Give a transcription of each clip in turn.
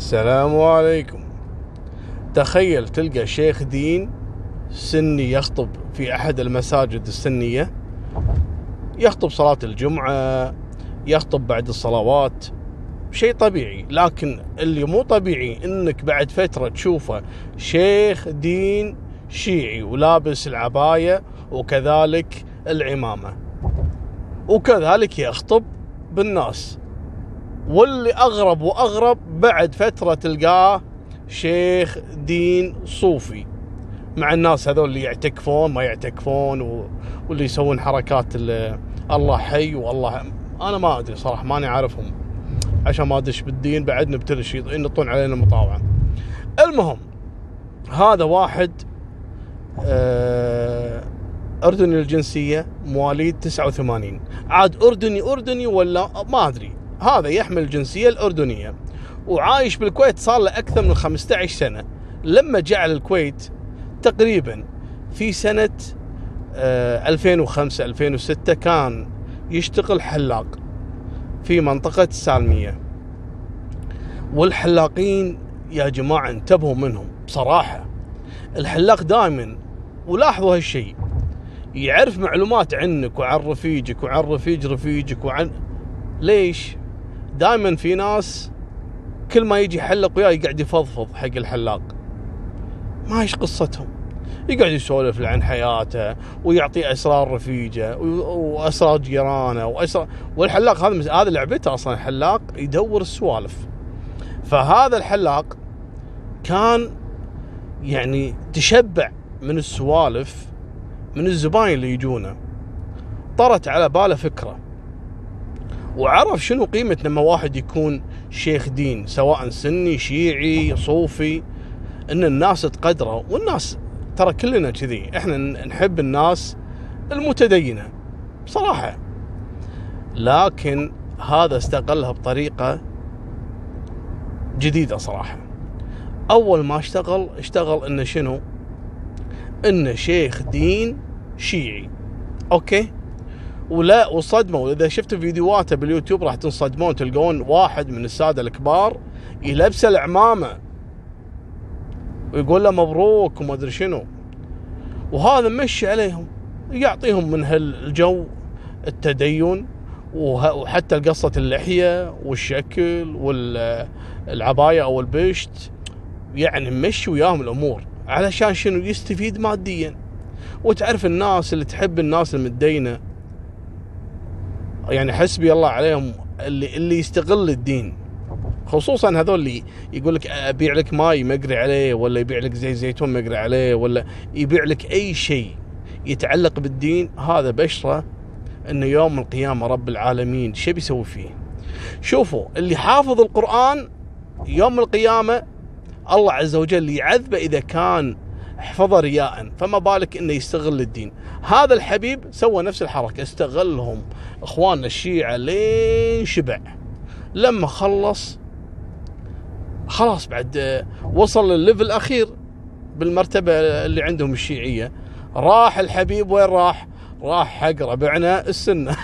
السلام عليكم. تخيل تلقى شيخ دين سني يخطب في أحد المساجد السنية يخطب صلاة الجمعة يخطب بعد الصلوات شيء طبيعي. لكن اللي مو طبيعي إنك بعد فترة تشوفه شيخ دين شيعي ولابس العباية وكذلك العمامة. وكذلك يخطب بالناس. واللي أغرب وأغرب بعد فترة تلقاه شيخ دين صوفي. مع الناس هذول اللي يعتكفون ما يعتكفون و... واللي يسوون حركات اللي الله حي والله. أنا ما أدري صراحة ماني عارفهم. عشان ما أدش بالدين بعد نبتلش ينطون علينا مطاوعة. المهم هذا واحد آه أردني الجنسية مواليد 89 عاد أردني أردني ولا؟ ما أدري. هذا يحمل الجنسية الأردنية وعايش بالكويت صار له أكثر من 15 سنة. لما جاء الكويت تقريبا في سنة 2005 2006 كان يشتغل حلاق في منطقة السالميه والحلاقين يا جماعة انتبهوا منهم بصراحة. الحلاق دائما ولاحظوا هالشيء يعرف معلومات عنك وعن رفيجك وعن رفيج رفيجك وعن ليش؟ دائما في ناس كل ما يجي يحلق وياه يقعد يفضفض حق الحلاق. ما إيش قصتهم؟ يقعد يسولف عن حياته ويعطي أسرار رفيجة وأسرار جيرانه واسرار والحلاق هذا هذا لعبته أصلا الحلاق يدور السوالف. فهذا الحلاق كان يعني تشبع من السوالف من الزباين اللي يجونه. طرت على باله فكرة. وعرف شنو قيمة لما واحد يكون شيخ دين سواء سني شيعي صوفي إن الناس تقدره والناس ترى كلنا كذي. إحنا نحب الناس المتدينة بصراحة. لكن هذا استغلها بطريقة جديدة صراحة. أول ما اشتغل اشتغل إنه شنو؟ إنه شيخ دين شيعي. أوكي؟ ولا وصدموا. إذا شفتوا فيديوهاته باليوتيوب راح تنصدمون تلقون واحد من السادة الكبار يلبسه العمامة ويقول له مبروك وما أدري شنو. وهذا مشي عليهم يعطيهم من هالجو التدين وحتى قصة اللحية والشكل والعباية أو البشت يعني مشي وياهم الأمور. علشان شنو؟ يستفيد ماديا. وتعرف الناس اللي تحب الناس المتدينة يعني حسبي الله عليهم اللي اللي يستغل الدين خصوصا هذول اللي يقول لك أبيع لك ماي مقري عليه ولا يبيع لك زيت زيتون مقري عليه ولا يبيع لك أي شيء يتعلق بالدين هذا بشرة إنه يوم القيامة رب العالمين شو بيسوي فيه؟ شوفوا اللي حافظ القرآن يوم القيامة الله عز وجل يعذبه إذا كان حفظه رياء فما بالك إنه يستغل الدين. هذا الحبيب سوى نفس الحركة استغلهم. إخواننا الشيعة لين شبع. لما خلص خلاص بعد وصل للل level الأخير بالمرتبة اللي عندهم الشيعية. راح الحبيب وين راح؟ راح حق ربعنا السنة.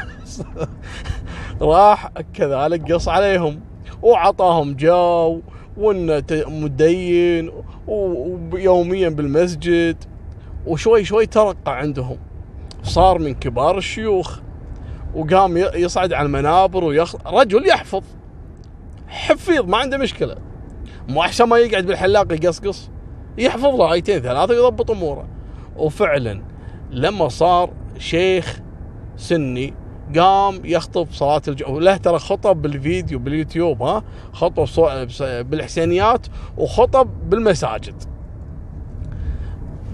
راح كذلك قص عليهم وعطاهم جو وإنه متدين ويوميا بالمسجد. وشوي شوي ترقى عندهم. صار من كبار الشيوخ. وقام يصعد على المنابر ويخ... رجل يحفظ. حفيظ ما عنده مشكلة. مو احسن ما يقعد بالحلاق يقصقص. يحفظ له ايتين ثلاثة ويضبط أموره. وفعلا لما صار شيخ سني قام يخطب صلاة الجمعة له ترى خطب بالفيديو باليوتيوب ها؟ خطب بالحسينيات وخطب بالمساجد.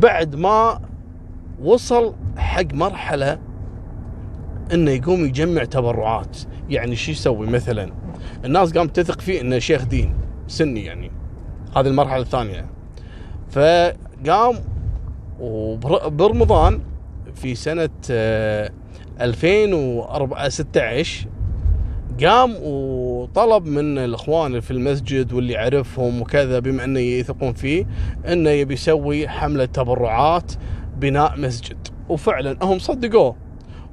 بعد ما وصل حق مرحلة إنه يقوم يجمع تبرعات. يعني شو يسوي مثلا؟ الناس قامت تثق فيه إنه شيخ دين سني يعني. هذه المرحلة الثانية. فقام وبرمضان في سنة 2016 قام وطلب من الإخوان في المسجد واللي يعرفهم وكذا بما أنه يثقون فيه أنه يبي يسوي حملة تبرعات بناء مسجد. وفعلا هم صدقوه.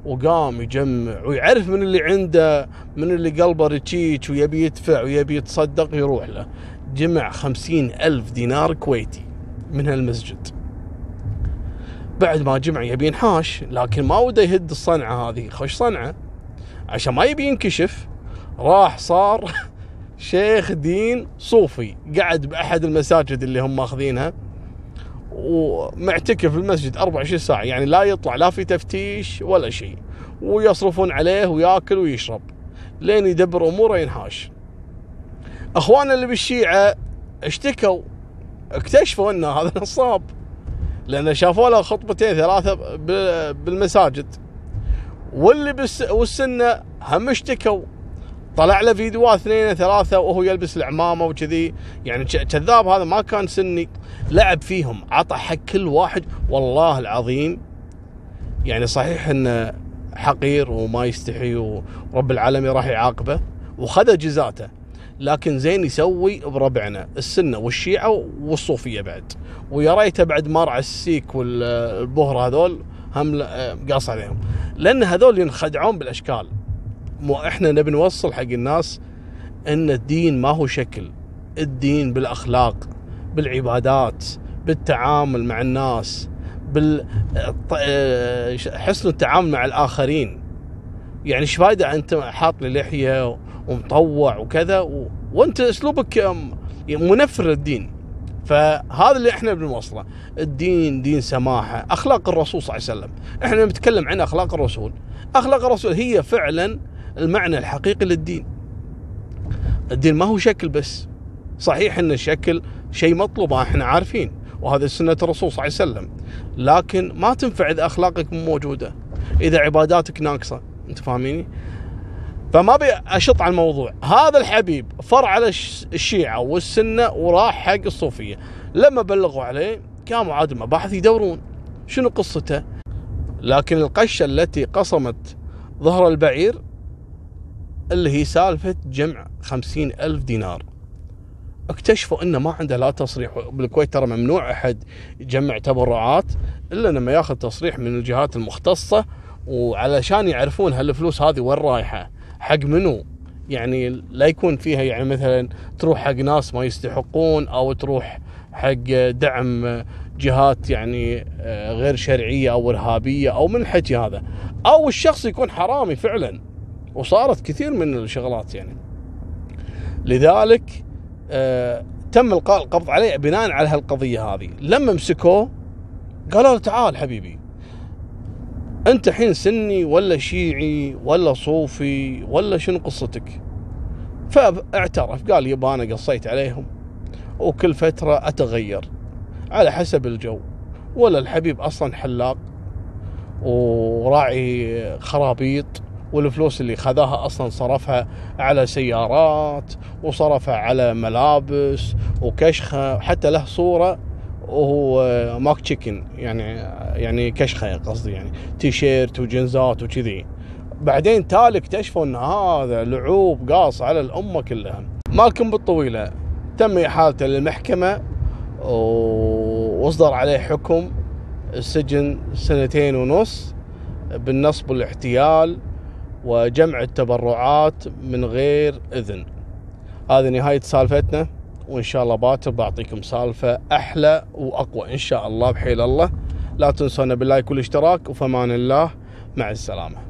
وقام يجمع ويعرف من اللي عنده من اللي قلبه رتشيش ويبي يدفع ويبي يتصدق يروح له. جمع خمسين ألف دينار كويتي من هالمسجد. بعد ما جمع يبي ينحاش لكن ما وده يهد الصنعة هذه. خوش صنعة. عشان ما يبي ينكشف راح صار شيخ دين صوفي قعد بأحد المساجد اللي هم ماخذينها ومعتكف في المسجد 24 ساعة. يعني لا يطلع لا في تفتيش ولا شيء. ويصرفون عليه وياكل ويشرب. لين يدبر أموره ينحاش. اخواننا اللي بالشيعة اشتكوا اكتشفوا أن هذا نصاب. لأن شافوا له خطبتين ثلاثة بالمساجد. واللي بس والسنة هم اشتكوا. طلع له فيديوهات اثنين ثلاثة وهو يلبس العمامة وكذي. يعني كذاب هذا ما كان سني. لعب فيهم. عطى حق كل واحد. والله العظيم. يعني صحيح إنه حقير وما يستحي ورب العالمين راح يعاقبه. وخذ جزاته لكن زين يسوي بربعنا السنة والشيعة والصوفية بعد. ويا ريته بعد مر على السيك والبهر هذول هم قاص عليهم. لأن هذول ينخدعون بالأشكال. مو إحنا نبي نوصل حق الناس إن الدين ما هو شكل. الدين بالأخلاق بالعبادات بالتعامل مع الناس بال حسن التعامل مع الآخرين. يعني إيش فايدة أنت حاط لي لحيه ومطوع وكذا و... وانت اسلوبك منفر للدين فهذا اللي إحنا بنوصله. الدين دين سماحة. أخلاق الرسول صلى الله عليه وسلم. إحنا بنتكلم عن أخلاق الرسول. أخلاق الرسول هي فعلا المعنى الحقيقي للدين. الدين ما هو شكل بس. صحيح إن الشكل شيء مطلوب إحنا عارفين. وهذا سنة الرسول صلى الله عليه وسلم. لكن ما تنفع إذا أخلاقك مو موجودة. إذا عباداتك ناقصة. أنت فاهميني؟ فما أبي أشط على الموضوع. هذا الحبيب فرع على الشيعة والسنة وراح حق الصوفية. لما بلغوا عليه قاموا عاد المباحث يدورون شنو قصته. لكن القشة التي قصمت ظهر البعير اللي هي سالفة جمع خمسين ألف دينار. اكتشفوا إنه ما عنده لا تصريح بالكويت ترى ممنوع أحد يجمع تبرعات إلا لما يأخذ تصريح من الجهات المختصة. وعلشان يعرفون هالفلوس هذه وين رايحة. حق منو؟ يعني لا يكون فيها يعني مثلا تروح حق ناس ما يستحقون أو تروح حق دعم جهات يعني آه، غير شرعية أو إرهابية أو من الحكي هذا. أو الشخص يكون حرامي فعلا وصارت كثير من الشغلات يعني. لذلك آه تم إلقاء القبض عليه بناء على هالقضية هذه. لما مسكوه قالوا له تعال حبيبي أنت الحين سني ولا شيعي ولا صوفي ولا شنو قصتك؟ فاعترف قال يبا أنا قصيت عليهم وكل فترة أتغير على حسب الجو. ولا الحبيب أصلا حلاق وراعي خرابيط والفلوس اللي خذاها أصلا صرفها على سيارات وصرفها على ملابس وكشخة حتى له صورة وهو ماك تشيكن يعني يعني كشخة قصدي يعني تيشيرت وجنزات وكذي. بعدين تالي اكتشفوا إن هذا لعوب قاص على الأمة كلها. مالكم بالطويلة. تم إحالته للمحكمة وأصدر عليه حكم السجن سنتين ونص بالنصب والاحتيال وجمع التبرعات من غير إذن. هذه نهاية سالفتنا. وإن شاء الله باكر بعطيكم سالفة أحلى وأقوى. إن شاء الله بحيل الله. لا تنسونا باللايك والاشتراك وفمان الله. مع السلامة.